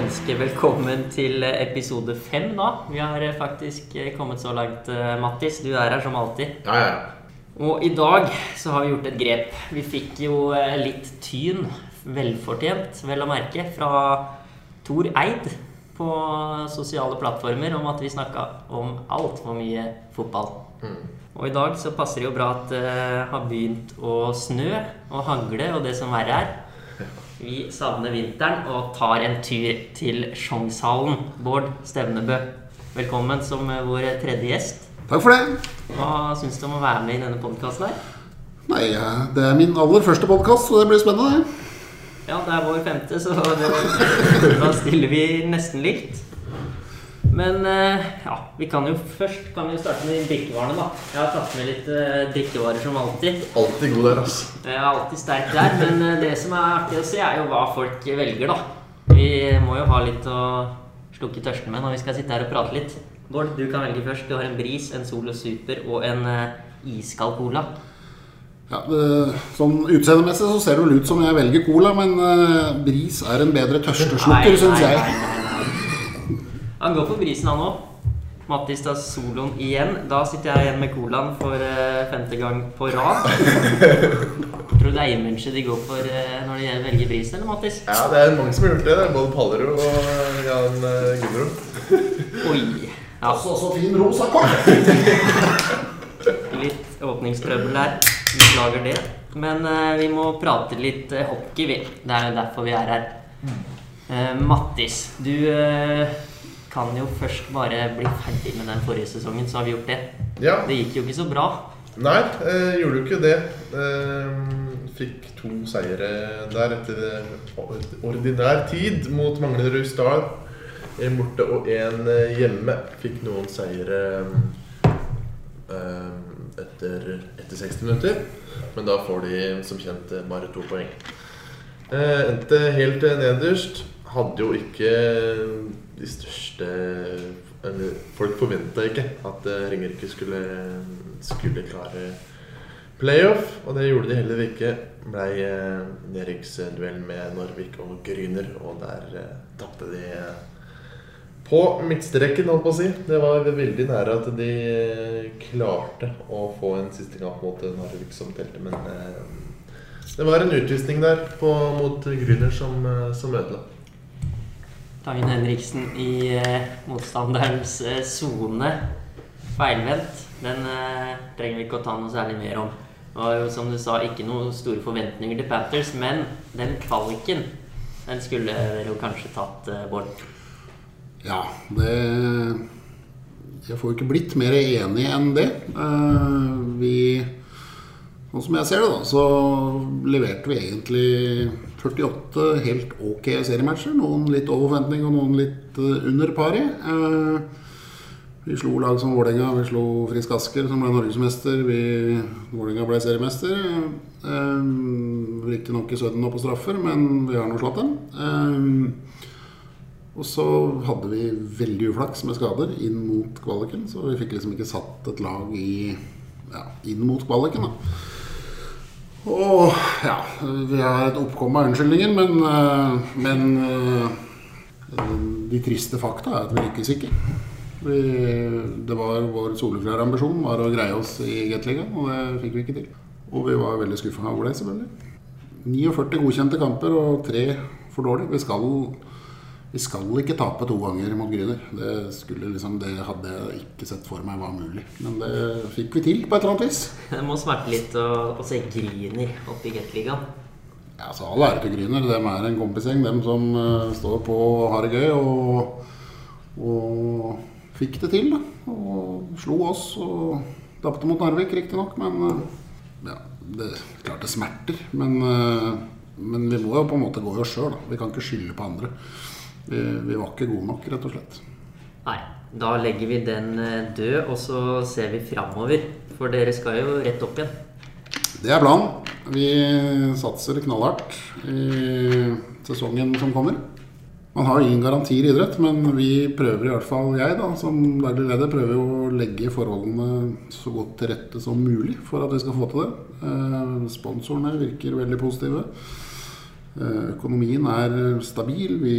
ønske velkommen til episode fem da. Vi har faktisk kommet så langt, eh, Mattis. Du er her som alltid. Ja, ja, ja. Og i dag så har vi gjort et grep. Vi fikk jo eh, litt tyn, velfortjent, vel å merke, fra Tor Eid på sosiale plattformer om at vi snakka om altfor mye fotball. Og i dag så passer det jo bra at det har begynt å snø og hagle og det som verre er. Vi savner vinteren og tar en tur til Sjongshallen. Bård Stevnebø, velkommen som vår tredje gjest. Takk for det. Hva syns du om å være med i denne podkasten her? Nei, eh, det er min aller første podkast, så det blir spennende. det. Ja, det er vår femte, så da stiller vi nesten likt. Men eh, ja, vi kan jo først kan vi starte med drikkevarene, da. Jeg har tatt med litt eh, drikkevarer som alltid. Alltid god der, ass. Jeg er alltid sterk der, men eh, det som er artig å se, er jo hva folk velger, da. Vi må jo ha litt å slukke tørsten med når vi skal sitte her og prate litt. Bård, du kan velge først. Du har en Bris, en Solo Super og en iskald cola. Ja, det, sånn Utseendemessig så ser det vel ut som jeg velger cola, men uh, Bris er en bedre tørsteslukker, syns jeg. nei, nei. Han går for brisen, han òg. Mattis tar soloen igjen. Da sitter jeg igjen med colaen for uh, femte gang på rad. Tror du det er image de går for uh, når de velger brisen, eller Mattis? Ja, det er mange som har gjort det. Det er Både Pallerud og Jan uh, Gudrun. Oi. Ja, Også, også fin rosa kort! litt åpningstrøbbel der. Beklager det. Men eh, vi må prate litt eh, hockey, vi. Det er jo derfor vi er her. Eh, Mattis, du eh, kan jo først bare bli ferdig med den forrige sesongen, så har vi gjort det. Ja. Det gikk jo ikke så bra. Nei, eh, gjorde jo ikke det. Eh, fikk to seire der etter ordinær tid mot Manglerud Star. En borte og en eh, hjemme. Fikk noen seire eh, etter, etter 60 minutter. Men da får de som kjent eh, bare to poeng. Eh, endte helt nederst. Hadde jo ikke de største eller, Folk forventa ikke at eh, Ringerike skulle, skulle klare playoff, og det gjorde de heller ikke. Blei eh, nedrykksduell med Norvik og Gryner, og der eh, tapte de eh, på midtstreken, holdt på å si. Det var veldig nære at de klarte å få en siste kamp mot Narvik som telte, men eh, det var en utvisning der på, mot Gryner som, som ødela. Tangen Henriksen i eh, motstanderens eh. Feilvendt. Den eh, trenger vi ikke å ta noe særlig mer om. Det var jo som du sa ikke noen store forventninger til Panthers, men den kvaliken den skulle dere jo kanskje tatt, eh, Bård. Ja, det Jeg får jo ikke blitt mer enig enn det. Eh, vi Sånn som jeg ser det, da, så leverte vi egentlig 48 helt ok seriematcher. Noen litt over forventning og noen litt eh, under pari. Eh, vi slo lag som Vålerenga, vi slo Frisk Asker, som ble norgesmester. Vålerenga ble seriemester. Eh, Riktignok i Søden nå på straffer, men vi har nå slått dem. Og så hadde vi veldig uflaks med skader inn mot kvaliken, så vi fikk liksom ikke satt et lag i, ja, inn mot kvaliken. da. Og ja, vi har et oppkom av unnskyldninger, men, eh, men eh, de triste fakta er at vi lykkes ikke. Vi, det var Vår soleklare ambisjon var å greie oss i Gateligaen, og det fikk vi ikke til. Og vi var veldig skuffa over det, selvfølgelig. 49 godkjente kamper og tre for dårlig. Vi skal, vi skal ikke tape to ganger mot Gryner. Det, liksom, det hadde jeg ikke sett for meg var mulig. Men det fikk vi til på et eller annet vis. Det må smerte litt å, å se Gryner oppe i Gateligaen. Ja, så All ære til Gryner. De er en kompisgjeng, dem som uh, står på og har det gøy. Og, og fikk det til. da. Og slo oss og tapte mot Narvik, riktignok. Men uh, ja, det klart det smerter. Men, uh, men vi må jo på en måte gå i oss sjøl. Vi kan ikke skylde på andre. Vi, vi var ikke gode nok, rett og slett. Nei, da legger vi den eh, død, og så ser vi framover. For dere skal jo rett opp igjen. Det er planen. Vi satser knallhardt i sesongen som kommer. Man har jo ingen garantier i idrett, men vi prøver i hvert fall jeg da, som daglig leder prøver jo å legge forholdene så godt til rette som mulig for at vi skal få til det. Eh, sponsorene virker veldig positive. Eh, økonomien er stabil. Vi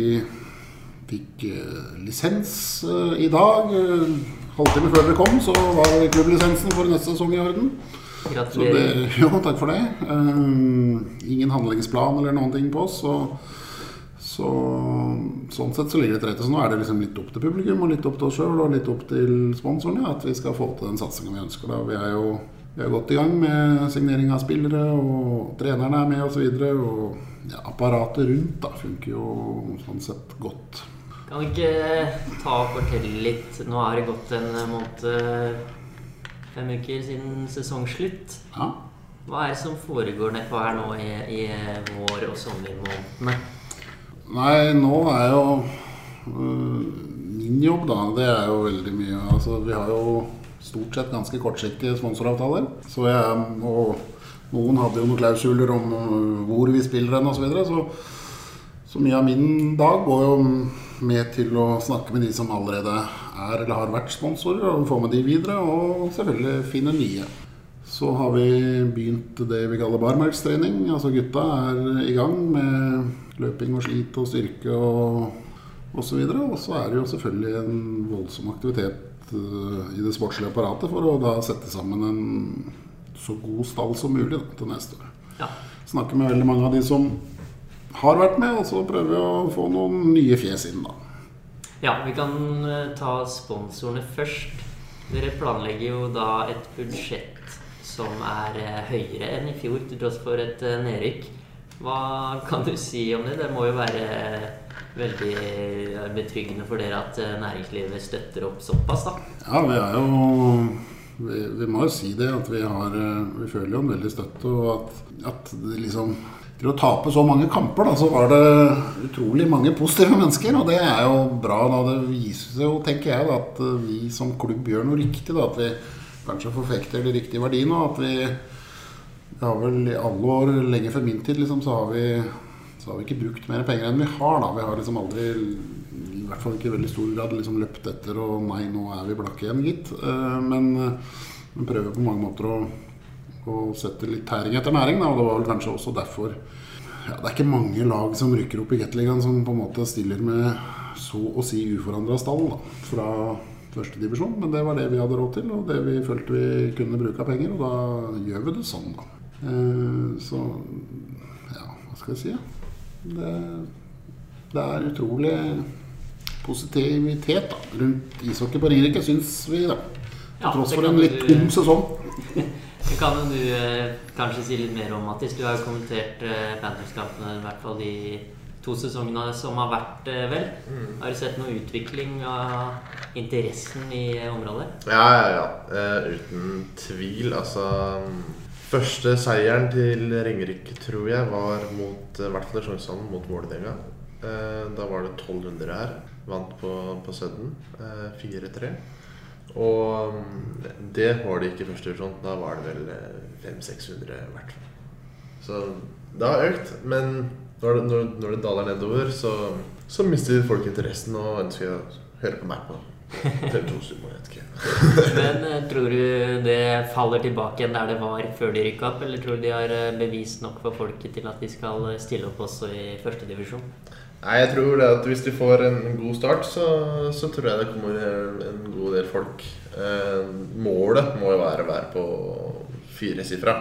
fikk eh, lisens eh, i dag. Eh, halvtime før dere kom, så var klubblisensen for neste sesong i orden. Gratulerer. jo, takk for det. Um, ingen handlingsplan eller noen ting på oss. Så, så sånn sett så ligger det til rette. Så nå er det liksom litt opp til publikum og litt opp til oss sjøl og litt opp til sponsorene at vi skal få til den satsinga vi ønsker. Da. Vi er jo vi er godt i gang med signering av spillere, og trenerne er med osv. Og, så og ja, apparatet rundt da funker jo sånn sett godt. Kan du ikke ta og fortelle litt Nå har det gått en måned, fem uker siden sesongslutt. Ja. Hva er det som foregår nedpå her nå i, i vår- og sommermånedene? Nei, nå er jo øh, min jobb, da, det er jo veldig mye Altså, vi har jo stort sett ganske kortsiktige sponsoravtaler. Så jeg, og noen hadde jo noen klausuler om hvor vi spiller hen osv. Så, videre, så så mye av min dag går jo med til å snakke med de som allerede er eller har vært sponsorer, og få med de videre, og selvfølgelig finne nye. Så har vi begynt det vi kaller barmarkstrening. Altså gutta er i gang med løping og slit og styrke og osv. Og så er det jo selvfølgelig en voldsom aktivitet eh, i det sportslige apparatet for å da sette sammen en så god stall som mulig da, til neste år. Ja. Snakker med veldig mange av de som har vært med, og så prøver vi å få noen nye fjes inn, da. ja, vi kan eh, ta sponsorene først. Dere planlegger jo da et budsjett som er eh, høyere enn i fjor, til tross for et eh, nedrykk. Hva kan du si om det? Det må jo være veldig betryggende for dere at næringslivet støtter opp såpass, da. Ja, vi er jo vi, vi må jo si det, at vi har Vi føler jo en veldig støtte, og at, at det liksom Til å tape så mange kamper, da, så var det utrolig mange positive mennesker, og det er jo bra. da, Det viser jo, tenker jeg, da, at eh, vi som klubb gjør noe riktig. da, At vi kanskje forfekter de riktige verdiene, og at vi vi har vel i alle år, lenge før min tid, liksom, så har vi så har vi ikke brukt mer penger enn vi har. da. Vi har liksom aldri, i hvert fall ikke i veldig stor grad, liksom løpt etter og nei, nå er vi blakke igjen, gitt. Eh, Men, men prøver på mange måter å, å sette litt tæring etter næring. Da. Og det var vel kanskje også derfor ja, Det er ikke mange lag som rykker opp i Gateligaen som på en måte stiller med så å si uforandra stall da, fra førstedivisjon. Men det var det vi hadde råd til, og det vi følte vi kunne bruke av penger. Og da gjør vi det sånn, da. Eh, Så ja, hva skal jeg si? Det, det er utrolig positivitet da, rundt ishockey på Ringerike, syns vi. da Til Ja, tross for en litt tom sesong. Kan jo du eh, kanskje si litt mer om, Mattis. Du har jo kommentert eh, Panthers-kampene i hvert fall de to sesongene som har vært, eh, vel. Har du sett noe utvikling av interessen i eh, området? Ja, ja, ja. Eh, uten tvil. Altså Første seieren til Ringerike, tror jeg, var mot eh, i hvert fall i mot Vålerenga. Eh, da var det 1200 her. Vant på, på Sudden. Eh, 4-3. Og mm, det var det ikke i første divisjon. Da var det vel eh, 500-600 i hvert. Så det har økt, men når det, når, når det daler nedover, så, så mister folk interessen og ønsker å høre på meg på TV 2 Sumo. Jeg vet ikke. Men eh, tror du det faller tilbake igjen der det var før de rykka opp, eller tror du de har eh, bevist nok for folket til at de skal eh, stille opp også i førstedivisjon? Nei, jeg tror det at hvis de får en god start, så, så tror jeg det kommer en god del folk. Eh, målet må jo være å være på firesifra.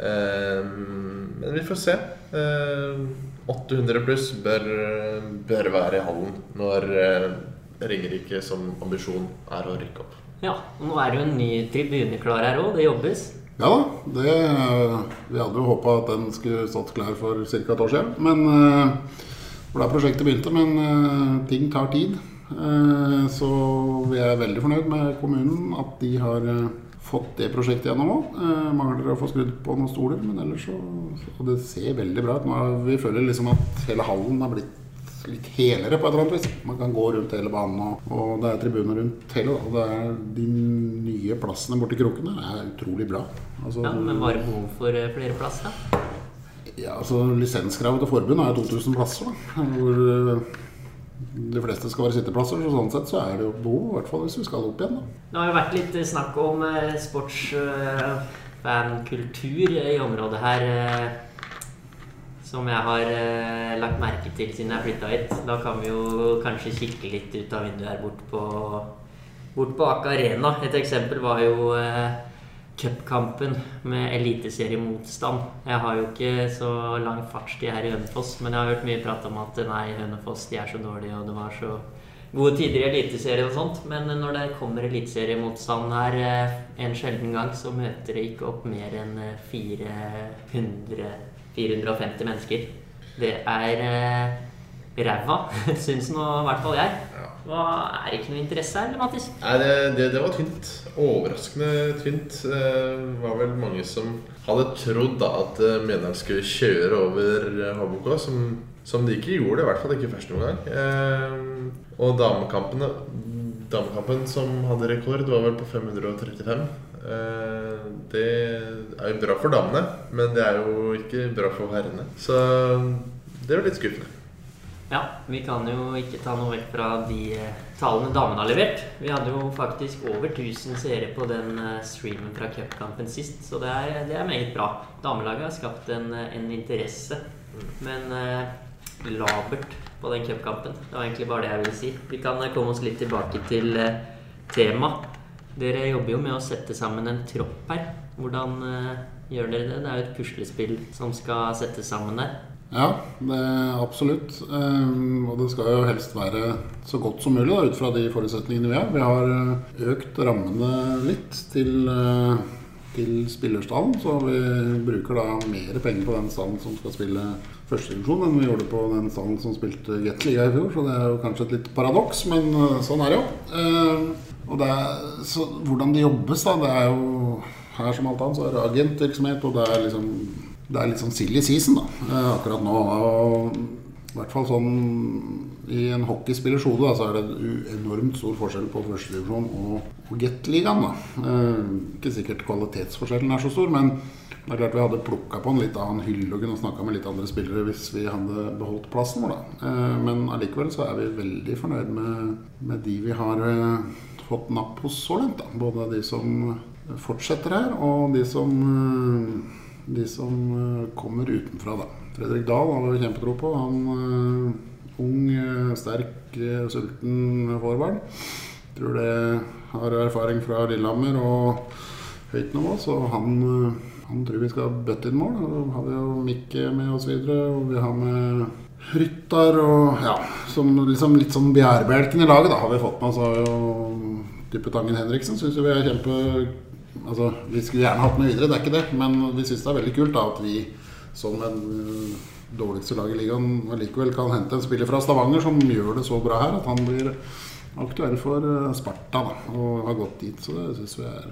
Eh, men vi får se. Eh, 800 pluss bør, bør være i hallen når eh, Ringerike som ambisjon er å rykke opp. Ja, og nå er det jo en ny tribune klar her òg. Det jobbes. Ja da. Vi hadde jo håpa at den skulle stått klar for ca. et år siden. Men eh, for da prosjektet begynte. Men eh, ting tar tid. Eh, Så vi er veldig fornøyd med kommunen. At de har eh, fått det prosjektet gjennom òg. Mangler å få skrudd på noen stoler, men ellers så Og det ser veldig bra ut. Nå er, vi føler liksom at hele hallen har blitt litt helere på et eller annet vis. Man kan gå rundt hele banen, og, og det er tribuner rundt hele. Og det er de nye plassene borti kroken der er utrolig bra. Altså, Ja, Men var det behov for flere plasser? Ja, altså Lisenskravet til forbund er 2000 plasser. Da, hvor eh, de fleste skal være sitteplasser. Så sånn sett så er det jo behov, i hvert fall hvis vi skal opp igjen. da. Det har jo vært litt snakk om eh, sportsfankultur i området her. eh. som jeg har eh, lagt merke til siden jeg flytta hit. Da kan vi jo kanskje kikke litt ut av vinduet her bort på, bort på Aker Arena. Et eksempel var jo eh, cupkampen med eliteseriemotstand. Jeg har jo ikke så lang fartstid her i Hønefoss, men jeg har hørt mye prat om at nei, Hønefoss de er så dårlige, og det var så gode tider i Eliteserien og sånt. Men når det kommer eliteseriemotstand her eh, en sjelden gang, så møter det ikke opp mer enn eh, 400 450 mennesker. Det er eh, ræva, syns nå i hvert fall jeg. Ja. Hva, er det ikke noe interesse her, eller, Mattis? Nei, det, det, det var tynt. Overraskende tynt. Det var vel mange som hadde trodd da at eh, Mjøndalen skulle kjøre over eh, HBK, som, som de ikke gjorde. I hvert fall ikke første omgang. Eh, og damekampene Damekampen som hadde rekord, var vel på 535. Eh, det er jo bra for damene, men det er jo ikke bra for herrene. Så det var litt skuffende. Ja, vi kan jo ikke ta noe vekk fra de eh, tallene damene har levert. Vi hadde jo faktisk over 1000 seere på den eh, streamen fra cupkampen sist, så det er, det er meget bra. Damelaget har skapt en, eh, en interesse, men eh, labert på den cupkampen. Det var egentlig bare det jeg ville si. Vi kan komme oss litt tilbake til eh, tema. Dere jobber jo med å sette sammen en tropp her. Hvordan eh, gjør dere det? Det er jo et puslespill som skal settes sammen der. Ja, det er absolutt. Um, og det skal jo helst være så godt som mulig da, ut fra de forutsetningene vi har. Vi har eh, økt rammene litt til, eh, til spillerstallen, så vi bruker da mer penger på den stallen som skal spille førstedivisjon, enn vi gjorde på den stallen som spilte Gateliga i fjor. Så det er jo kanskje et litt paradoks, men eh, sånn er det jo. Ehm, og det er, så hvordan det jobbes, da, det er jo her som alt annet, så er det agentvirksomhet, og det er liksom det er litt sånn silly season da, eh, akkurat nå. Og I hvert fall sånn i en hockeyspillers hode så er det enormt stor forskjell på førstedivisjon og, og Gateligaen. Eh, ikke sikkert kvalitetsforskjellen er så stor, men det er klart vi hadde plukka på en litt annen hylle og kunne snakka med litt andre spillere hvis vi hadde beholdt plassen vår. da. Eh, men allikevel så er vi veldig fornøyd med, med de vi har eh, fått napp hos så langt. da. Både de som fortsetter her, og de som eh, de som eh, kommer utenfra, da. Fredrik Dahl har vi kjempetro på. Han eh, ung, eh, sterk, sulten forbarn. Tror det har erfaring fra Lillehammer og høyt nivå, så han, han tror vi skal bøtte inn mål. Da har vi jo Mikke med oss videre, og vi har med Ryttar og ja, som liksom litt sånn bjærebjelken i laget, da, har vi fått med oss. har jo Type Henriksen syns vi er kjempe Altså, Vi skulle gjerne hatt med videre, det er ikke det, men vi syns det er veldig kult da, at vi som en øh, dårligste lag i ligaen allikevel kan hente en spiller fra Stavanger som gjør det så bra her at han blir aktuell for øh, Sparta da, og har gått dit. Så det syns vi er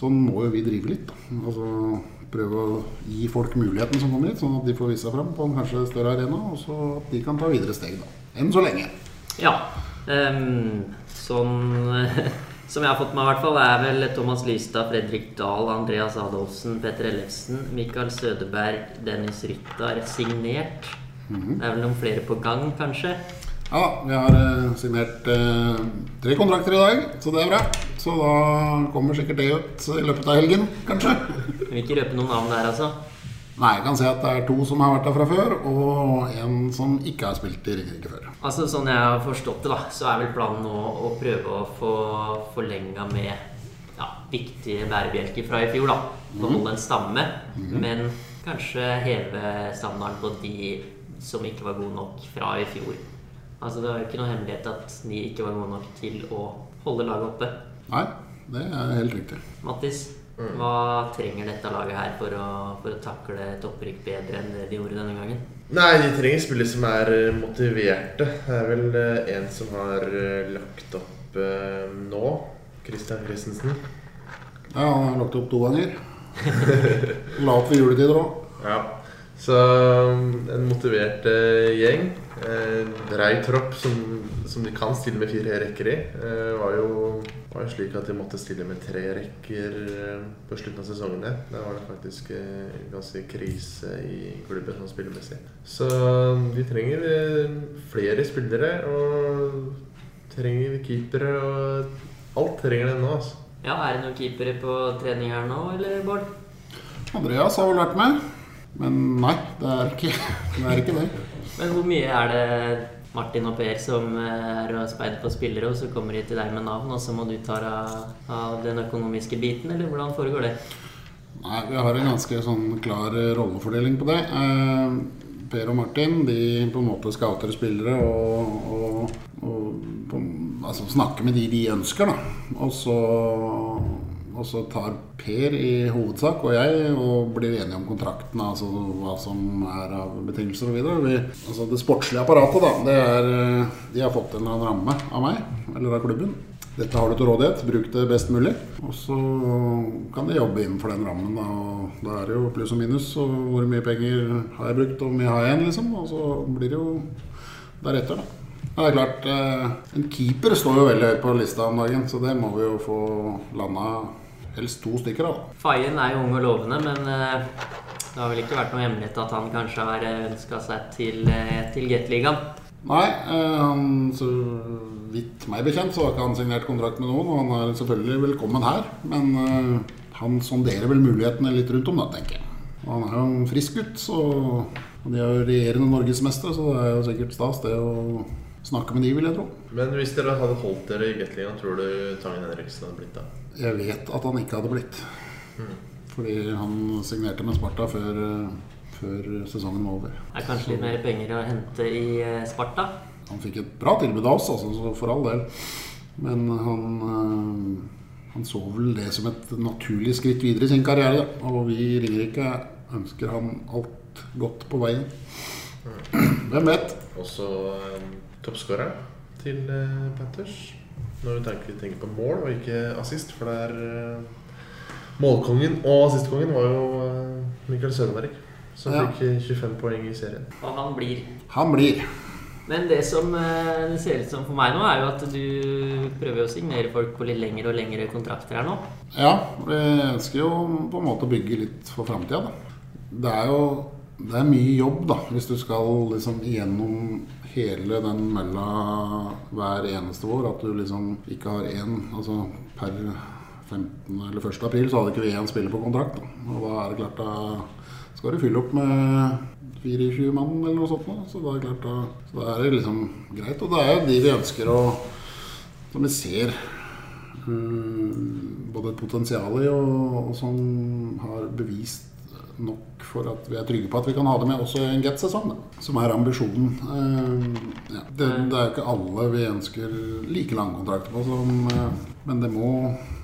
Sånn må jo vi drive litt. da. Altså Prøve å gi folk muligheten som kommer hit, sånn at de får vise seg fram på en kanskje større arena, og så at de kan ta videre steg. da. Enn så lenge. Ja. Um, sånn som jeg har fått med, i hvert fall, er vel Thomas Lystad, Fredrik Dahl, Andreas Adolfsen, Petter Ellefsen, Mikael Sødeberg, Dennis Ryttar signert. Det er vel noen flere på gang, kanskje? Ja, vi har eh, signert eh, tre kontrakter i dag, så det er bra. Så da kommer sikkert det ut i løpet av helgen, kanskje. Jeg vil ikke røpe noen navn der, altså. Nei, jeg kan si at det er to som har vært der fra før, og en som ikke har spilt i Ringerike før. Altså, Sånn jeg har forstått det, da, så er vel planen nå å prøve å få forlenga med ja, viktige bærebjelker fra i fjor. da. Beholde en stamme, men kanskje heve standarden på de som ikke var gode nok fra i fjor. Altså, Det var jo ikke noe hemmelighet at de ikke var gode nok til å holde laget oppe. Nei, det er helt riktig. Mattis, hva trenger dette laget her for å, for å takle et opprykk bedre enn det de gjorde denne gangen? Nei, de trenger spillere som er eh, motiverte. Det er vel eh, en som har eh, lagt opp eh, nå. Christian Christensen. Ja, han har lagt opp to ganger. La opp ved juletider òg. Ja. Så en motivert eh, gjeng. Eh, brei tropp som, som de kan stille med fire rekker i. Eh, var, jo, var jo slik at de måtte stille med tre rekker eh, på slutten av sesongen. der. Da var det faktisk eh, ganske krise i klubben sånn spillemessig. Så de vi trenger eh, flere spillere og trenger keepere og alt trenger det nå. altså. Ja, Er det noen keepere på trening her nå, eller Bård? Andreas har vel vært med. Men nei, det er ikke det. Er ikke det. Men hvor mye er det Martin og Per som eh, er og speider på spillere, og så kommer de til deg med navn, og så må du ta av, av den økonomiske biten, eller hvordan foregår det? Nei, vi har en ganske sånn klar eh, rollefordeling på det. Eh, per og Martin de på en måte scouter spillere og, og, og på, altså, snakker med de de ønsker. Da. Og så, og så tar Per i hovedsak og jeg og blir enige om kontrakten, altså hva som er av betingelser og videre. Vi, altså det sportslige apparatet, da, det er eh, De har fått en eller annen ramme av meg, eller av klubben. Dette har du til rådighet, bruk det best mulig. Og så kan de jobbe innenfor den rammen. Da, og da er det jo pluss og minus. Og hvor mye penger har jeg brukt, og hvor mye har jeg igjen, liksom. Og så blir det jo deretter, da. Det er klart, eh, En keeper står jo veldig høyt på lista om dagen, så det må vi jo få landa helst to stykker da. Fayen er jo ung og lovende, men eh, det har vel ikke vært noe hemmelighet at han kanskje har ønska seg til, eh, til Gateligaen? Nei, han, så vidt meg bekjent så har ikke han signert kontrakt med noen. Og han er selvfølgelig velkommen her, men han sonderer vel mulighetene litt rundt om, da, tenker jeg. Og han er jo en frisk gutt, så de er jo regjerende norgesmestere, så det er jo sikkert stas det å snakke med de, vil jeg tro. Men hvis dere hadde holdt dere i Gateligaen, tror du Tangen Henriksen hadde blitt da? Jeg vet at han ikke hadde blitt. Mm. Fordi han signerte med Sparta før, før sesongen var over. Det Er kanskje litt mer penger å hente i eh, Sparta? Han fikk et bra tilbud av oss, altså, for all del. Men han, han så vel det som et naturlig skritt videre i sin karriere. Og vi i Ringerike ønsker han alt godt på veien. Hvem vet? Også um, toppskåreren til uh, Panthers. Når vi tenker, tenker, på mål og ikke assist, for det er uh, Målkongen og assistkongen var jo uh, Mikael Sønberg, som ja. fikk 25 poeng i serien. Og han blir. Han blir. Men det som det ser ut som for meg nå, er jo at du prøver å signere folk på litt lengre og lengre kontrakter her nå. Ja, vi ønsker jo på en måte å bygge litt for framtida, da. Det er jo det er mye jobb, da, hvis du skal liksom gjennom hele den mølla hver eneste vår. At du liksom ikke har én Altså per 15. eller 1. april så hadde ikke vi én spiller på kontrakt. Da. Og da er det klart da skal du fylle opp med 24 mann eller noe sånt. Da. Så da er det klart da Så da er det liksom greit. Og det er jo de vi ønsker å Som vi ser um, både potensialet potensial i, og, og som har bevist nok for at vi er trygge på at vi kan ha det med også i en Get-sesong, som er ambisjonen. Uh, ja. det, det, er ikke alle vi ønsker like lange kontrakter på, som, uh, men det må,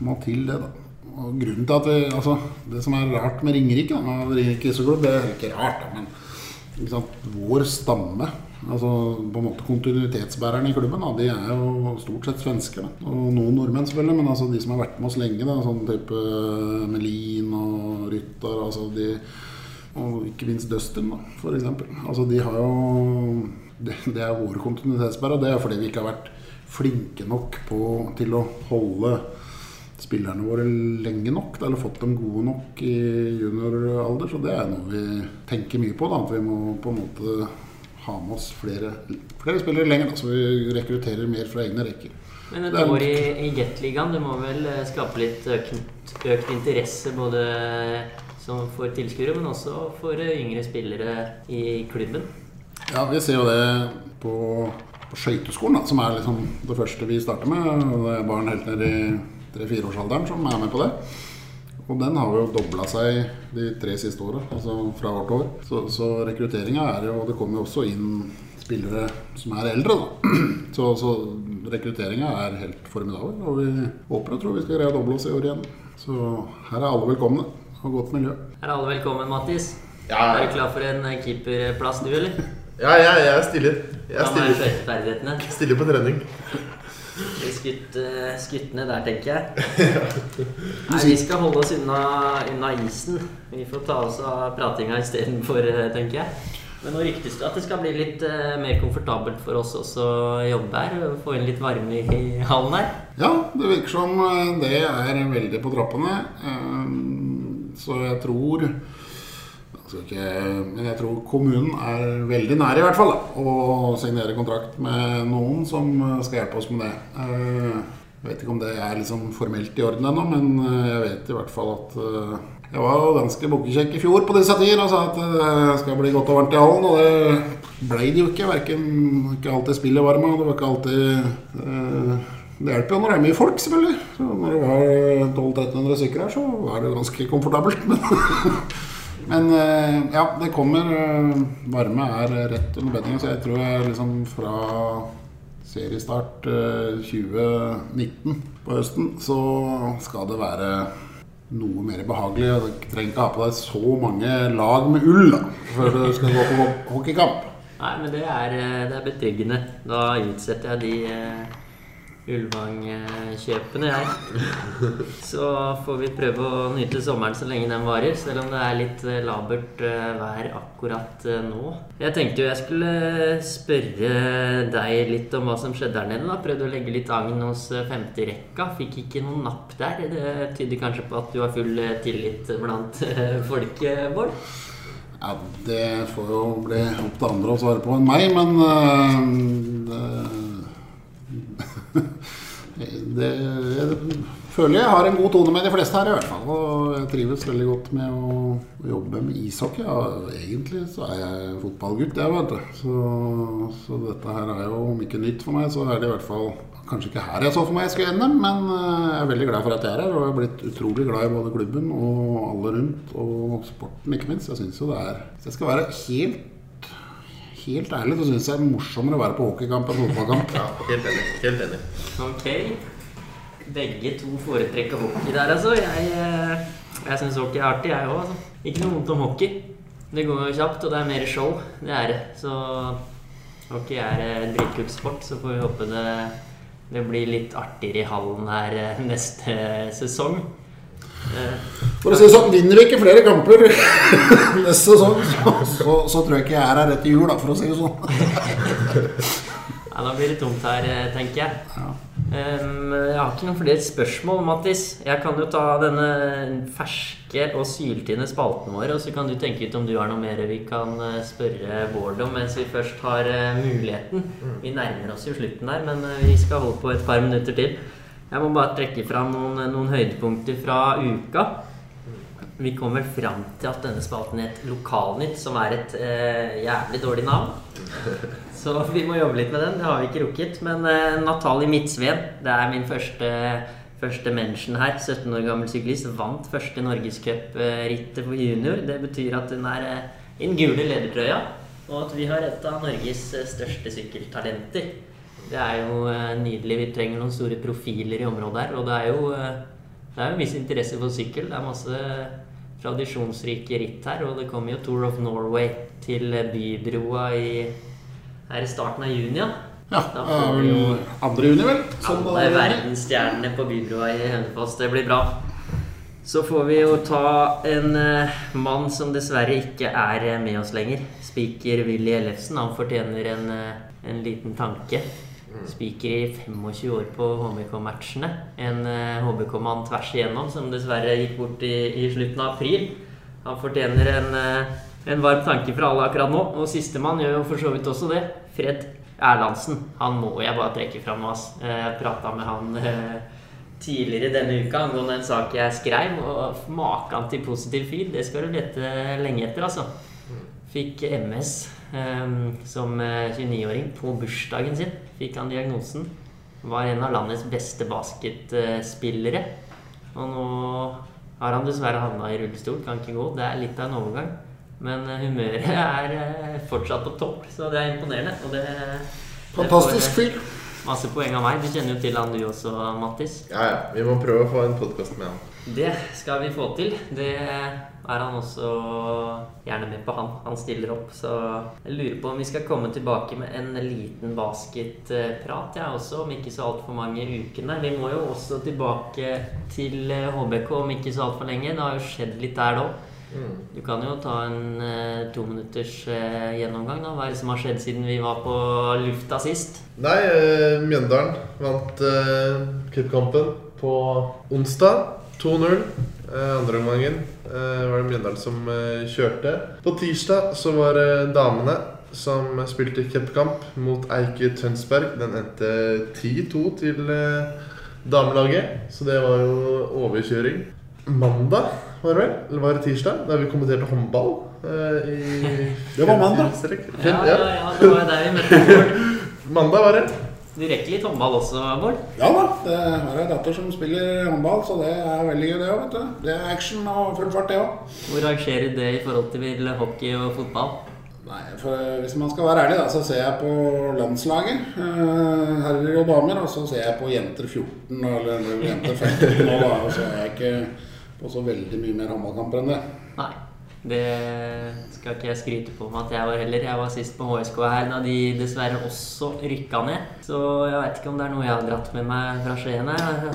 må, til, det. da. Og grunnen til at vi, altså, Det som er rart med Ringerike, da, Ringerike det er ikke rart, da, men vår stamme Altså på en måte Kontinuitetsbærerne i klubben da, de er jo stort sett svensker. Da. Og noen nordmenn, selvfølgelig, men altså de som har vært med oss lenge, da, sånn type Melin og Rytter altså de, Og ikke minst Dustin, da, f.eks. Altså de har jo det, det er våre kontinuitetsbærere. Det er fordi vi ikke har vært flinke nok på, til å holde spillerne våre lenge nok, eller fått dem gode nok i junioralder. Så det er noe vi tenker mye på. Da, at vi må på en måte ha med oss flere, flere spillere lenger, så vi rekrutterer mer fra egne rekker. Men et år i, i Jet-ligaen, du må vel eh, skape litt økt, økt interesse både for tilskuere, men også for eh, yngre spillere i klubben? Ja, vi ser jo det på, på skøyteskolen, som er liksom det første vi starter med. Det er barn helt ned i tre-fireårsalderen som er med på det. Og den har jo dobla seg de tre siste åra, altså fra hvert år. Så, så rekrutteringa er jo Og Det kommer jo også inn spillere som er eldre, da. Så, så rekrutteringa er helt formidabel. Og vi håper og tror vi skal greie å doble oss i år igjen. Så her er alle velkomne. Og godt miljø. Her Er alle velkommen, Mattis? Ja. Er du klar for en keeperplass, du, eller? Ja, ja, jeg stiller. Jeg stiller. stiller på trening. Skutt, uh, skutt ned der, tenker jeg. Nei, vi skal holde oss unna, unna isen. Vi får ta oss av pratinga istedenfor, uh, tenker jeg. Men nå ryktes det at det skal bli litt uh, mer komfortabelt for oss også å jobbe her. Få inn litt varme i, hallen her. Ja, det virker som det er veldig på trappene. Så jeg tror ikke, men jeg tror kommunen er veldig nær i hvert fall da, å signere kontrakt med noen som skal hjelpe oss med det. Jeg vet ikke om det er liksom formelt i orden ennå, men eh, jeg vet i hvert fall at eh, jeg var ganske bukkekjekk i fjor på disse tider og sa at det skal bli godt og varmt i hallen. Og det ble det jo ikke. Verken, ikke alltid spillet varma, det var ikke alltid eh, Det hjelper jo når det er mye folk, selvfølgelig. Så når det var 1200-1300 stykker her, så var det ganske komfortabelt. Men, men eh, ja, det kommer. eh, Varme er rett under beddingen, så jeg tror jeg liksom fra seriestart eh, 2019 på høsten, så skal det være noe mer behagelig. Du trenger ikke ha på deg så mange lag med ull da, før du skal gå på hockeykamp. Nei, men det er, eh, det er betryggende. Da utsetter jeg de Ulvang-kjøpene, jeg. Så får vi prøve å nyte sommeren så lenge den varer, selv om det er litt eh, labert eh, vær akkurat eh, nå. Jeg tenkte jo jeg skulle spørre deg litt om hva som skjedde der nede. da. Prøvde å legge litt agn hos femte rekka. Fikk ikke noen napp der. Det tyder kanskje på at du har full tillit blant folket, Bård? Ja, Det får jo bli opp til andre å svare på enn meg, men uh, det, det Jeg føler jeg har en god tone med de fleste her, i hvert fall. Og jeg trives veldig godt med å, jobbe med ishockey. Ja, egentlig så er jeg fotballgutt, jeg, vet du. Så, så dette her er jo, om ikke nytt for meg, så er det i hvert fall Kanskje ikke her jeg så for meg jeg skulle ende, men eh, jeg er veldig glad for at jeg er her. Og jeg har blitt utrolig glad i både klubben og alle rundt, og sporten ikke minst. Jeg synes jo det er Hvis jeg skal være helt Helt ærlig så syns jeg det er morsommere å være på hockeykamp enn fotballkamp. Ja, helt enig. Helt enig. Ok. Begge to foretrekker hockey der, altså. Jeg, eh, jeg syns hockey er artig, jeg òg. Altså. Ikke noe vondt om hockey. Det går jo kjapt, og det er mer show. Det er det. Så hockey er eh, en dritkul sport. Så får vi håpe det, det blir litt artigere i hallen her eh, neste sesong. For å si det sånn, vinner vi ikke flere kamper neste sesong, så, så, så tror jeg ikke jeg er her etter jul, da, for å si det sånn. Ja, Da blir det tomt her, eh, tenker jeg. Ja. Um, jeg har ikke noen flere spørsmål, Mattis. Jeg kan jo ta denne ferske og syltynne spalten vår, og så kan du tenke ut om du har noe mer vi kan eh, spørre Bård om mens vi først har eh, muligheten. Vi nærmer oss jo slutten der, men vi skal holde på et par minutter til. Jeg må bare trekke fram noen, noen høydepunkter fra uka. Vi kommer fram til at denne spalten het Lokalnytt, som er et eh, jævlig dårlig navn. Så vi må jobbe litt med den. Det har vi ikke rukket. Men eh, Natalie Midtsveen, det er min første, første mention her. 17 år gammel syklist. Vant første norgescuprittet for junior. Det betyr at hun er eh, i den gule ledertrøya. Og at vi har et av Norges eh, største sykkeltalenter. Det er jo eh, nydelig. Vi trenger noen store profiler i området her. Og det er jo eh, det er jo en viss interesse for sykkel. Det er masse tradisjonsrike ritt her. Og det kommer jo Tour of Norway til Bybroa i, her i starten av juni. Ja. Ja, Da får vi jo andre juni, vel? Som alle er. verdensstjernene på Bybroa i Hønefoss. Det blir bra. Så får vi jo ta en eh, mann som dessverre ikke er eh, med oss lenger. Spiker Willy Ellefsen. Han fortjener en, eh, en liten tanke. Spiker i 25 år på HBK-matchene. En eh, HBK-mann tvers igjennom som dessverre gikk bort i, i slutten av april. Han fortjener en, eh, en varm tanke fra alle akkurat nå. Og sistemann gjør jo for så vidt også det. Fred Erlandsen. Han må jeg bare trekke fram ass. Eh, Jeg prata med han eh, tidligere denne uka angående en sak jeg skrev. Og maken til positiv fyr, det skal du lete lenge etter, altså. Fikk MS eh, som eh, 29-åring på bursdagen sin. Fikk han diagnosen. Var en av landets beste basketspillere. Og nå har han dessverre havna i rullestol, kan ikke gå. Det er litt av en overgang. Men eh, humøret er eh, fortsatt på topp, så det er imponerende. Og det, Fantastisk fyr. Eh, Masse poeng av meg. Du kjenner jo til han du også, Mattis. Ja, ja. Vi må prøve å få en podkast med han. Det skal vi få til. Det er han også gjerne med på, han. Han stiller opp. Så jeg lurer på om vi skal komme tilbake med en liten basketprat, jeg også, om ikke så altfor mange ukene. Vi må jo også tilbake til eh, HBK om ikke så altfor lenge. Det har jo skjedd litt der Du kan jo ta en eh, tominutters eh, gjennomgang. da. Hva er det som har skjedd siden vi var på lufta sist? Nei, eh, Mjøndalen vant eh, cupkampen på onsdag. 2-0. Eh, andre omgangen eh, var det Mjøndalen som eh, kjørte. På tirsdag så var det damene som spilte cupkamp mot Eike Tønsberg. Den endte 10-2 til eh, damelaget. Så det var jo overkjøring. Mandag, var det vel? Eller var det tirsdag? Der vi kommenterte håndball. eh, i Det var mandag. Ja, ja, ja, det var der vi møtte Bård. Mandag var det. Du rekker litt håndball også, Bård? Ja da, det har ei datter som spiller håndball, så det er veldig gøy, det òg, vet du. Det er action og full fart, det òg. Hvor rangerer det i forhold til hockey og fotball? Nei, for Hvis man skal være ærlig, da, så ser jeg på landslaget, eh, herrer og damer, og så ser jeg på jenter 14 eller eller jenter 15 nå, da. Og så er jeg ikke på så veldig mye mer håndballkamper enn det. Nei. Det skal ikke jeg skryte på med at jeg var heller. Jeg var sist på HSK her da de dessverre også rykka ned. Så jeg veit ikke om det er noe jeg har dratt med meg fra Skien her. Det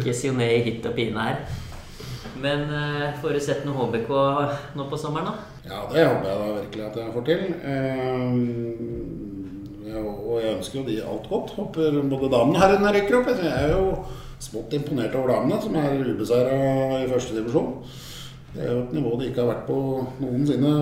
blir jo ned i hit og pine her. Men eh, får du sett noe HBK nå på sommeren, da? Ja, det håper jeg da virkelig at jeg får til. Eh, og jeg ønsker jo de alt godt. Håper både damene og herrene rykker opp. Jeg er jo smått imponert over damene, som er ubeseira i første divisjon. Det er jo et nivå de ikke har vært på noensinne.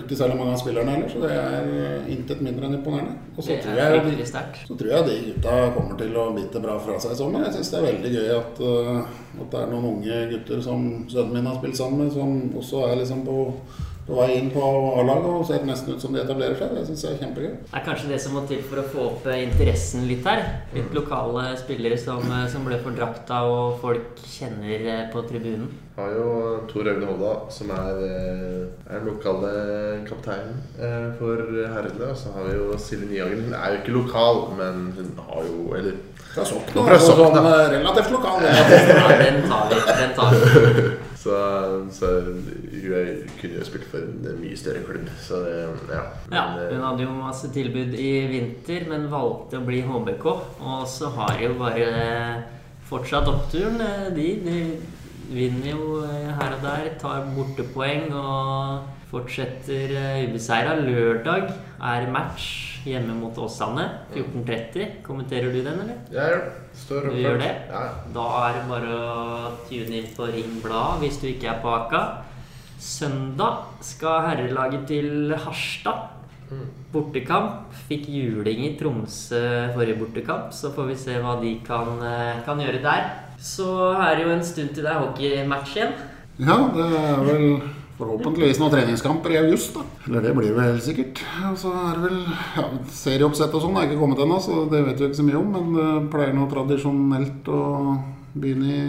Ikke særlig mange av spillerne heller, så det er eh, intet mindre enn imponerende. Og så tror jeg de så tror jeg de gutta kommer til å bite bra fra seg i sommer. Jeg syns det er veldig gøy at, uh, at det er noen unge gutter som sønnen min har spilt sammen med, som også er liksom på, på vei inn på A-laget og ser nesten ut som de etablerer seg. Det syns jeg er kjempegøy. Det er kanskje det som må til for å få opp eh, interessen litt her. Litt lokale spillere som, eh, som ble for drakta, og folk kjenner eh, på tribunen. Vi Har jo Tor Øgne Hovda, som er, er den lokale kapteinen for herrene. Og så har vi jo Silje Nyhagen. Hun er jo ikke lokal, men hun har jo Eller Fra Sokna. Fra altså Sokna. Sånn relativt lokal. Ja, den tar vi. Den tar vi. Så, så hun er, kunne jo spilt for en mye større klubb. Så det, ja. Men, ja. hun hadde jo masse tilbud i vinter, men valgte å bli HBK. Og så har jo bare fortsatt oppturen. Eh, De, de vinner jo eh, her og der, tar bortepoeng og fortsetter eh, ubeseira. Lørdag er match hjemme mot Åsane. 14.30. Kommenterer du den, eller? Ja, gjør. Står Du gjør det? Ja. Da er det bare å tune inn på Ring Blad hvis du ikke er på Aka. Søndag skal herrelaget til Harstad. Bortekamp. Fikk juling i Tromsø forrige bortekamp, så får vi se hva de kan, eh, kan gjøre der. Så er det jo en stund til det er hockeymatch igjen. Ja, det er vel forhåpentligvis noen treningskamper i august, da. Eller det blir det vel helt sikkert. Og så er det vel ja, serieoppsett og sånn er ikke kommet ennå, så det vet vi ikke så mye om. Men det pleier nå tradisjonelt å begynne i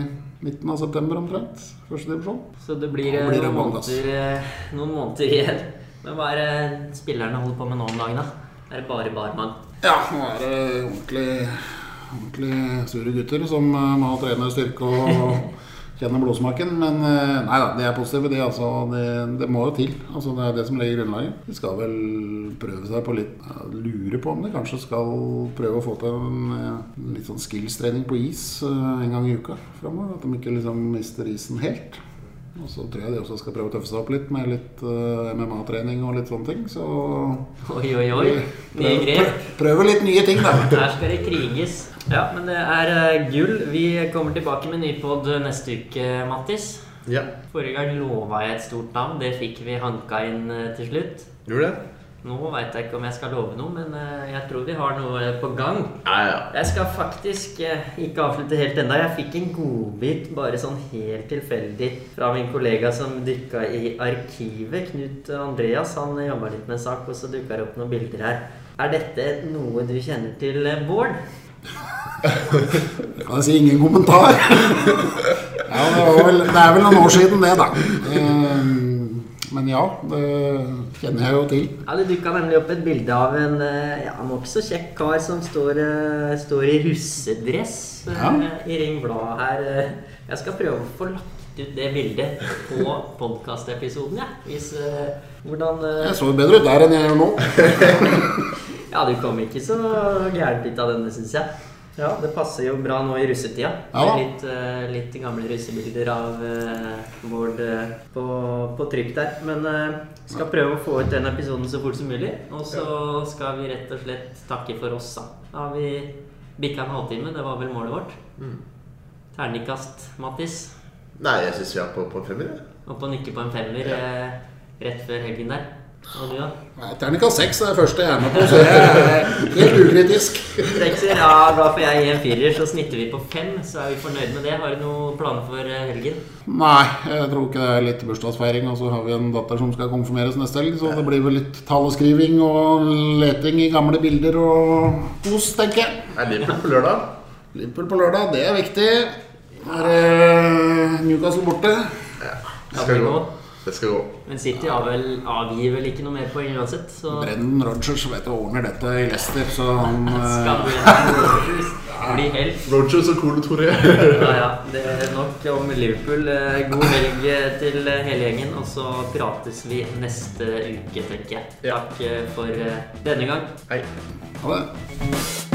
midten av september omtrent. Første divisjon. Så det blir det noen, måneder, eh, noen måneder igjen. Men hva er det spillerne holder på med nå om dagen, da? Er det bare barmann? Ja, nå er det ordentlig, ordentlig sure gutter som eh, må trene styrke og kjenne blodsmaken. Men eh, nei da, de er positive, de. Altså, det, det må jo til. Altså, det er det som legger grunnlaget. De skal vel prøve seg på litt Lure på om de kanskje skal prøve å få til en eh, litt sånn skills-trening på is en gang i uka framover. At de ikke liksom mister isen helt. Og så tror jeg de også skal prøve å tøffe seg opp litt med litt uh, MMA-trening og litt sånne ting. Så Oi, oi, oi. Nye grep. prøve litt nye ting, da. Her skal det kriges. Ja, men det er eh, gull. Vi kommer tilbake med ny pod neste uke, Mattis. ja. Forrige gang lova jeg et stort navn. Det fikk vi hanka inn eh, til slutt. Gjorde det? Nå veit jeg ikke om jeg skal love noe, men eh, jeg tror vi har noe på gang. Ja, ja. Jeg skal faktisk eh, ikke avslutte helt enda. Jeg fikk en godbit bare sånn helt tilfeldig fra min kollega som dykka i arkivet. Knut Andreas han jobba litt med en sak, og så dukka det opp noen bilder her. Er dette noe du kjenner til, eh, Bård? Kan jeg si ingen kommentar? ja, det, vel, det er vel noen år siden det, da. Eh, Men ja, det kjenner jeg jo til. Ja, Det dukka nemlig opp et bilde av en eh, ja, nokså kjekk kar som står, eh, står i russedress Ja. i Ring Blad her. Jeg skal prøve å få lagt ut det bildet på podkastepisoden, jeg. Hvis eh, Hvordan Jeg så bedre ut der enn jeg gjør nå. Ja, du kom ikke så gærent ut av denne, syns jeg. Ja, Det passer jo bra nå i russetida. Ja. Med litt, uh, litt gamle russebilder av uh, Vård uh, på, på trykk der. Men eh, skal prøve å få ut den episoden så fort som mulig. Og så skal vi rett og slett takke for oss, da. Da har vi bikka en halvtime. Det var vel målet vårt. Mm. Terningkast, Mattis. Nei, jeg syns vi er på, på femmer. Og på nikke på en femmer eh, rett før helgen der. Ja, Terningkast seks er det første jeg er med på, så det er helt ukritisk. Sekser? Ja, da får jeg gi en firer, så snitter vi på fem. Så er vi fornøyd med det. Har du noen planer for eh, helgen? Nei, jeg tror ikke det er litt bursdagsfeiring. Og så har vi en datter som skal konfirmeres neste helg, så det blir vel litt taleskriving og leting i gamle bilder og kos, tenker jeg. Er Liverpool på lørdag? Liverpool på lørdag, det er viktig. Er Newcastle borte? Ja, Skal vi gå. Det skal gå. Men City ja. vel, avgir vel ikke noe mer poeng uansett, så Brennan Rogers vet å ordner dette i Leicester, så han skal eh, bli, helt. Rogers og Cole Toré. Ja, ja. Det er nok om Liverpool. Eh, God helg til hele gjengen, og så prates vi neste uke, tenker jeg. Takk eh, for eh, denne gang. Hei. Ha det.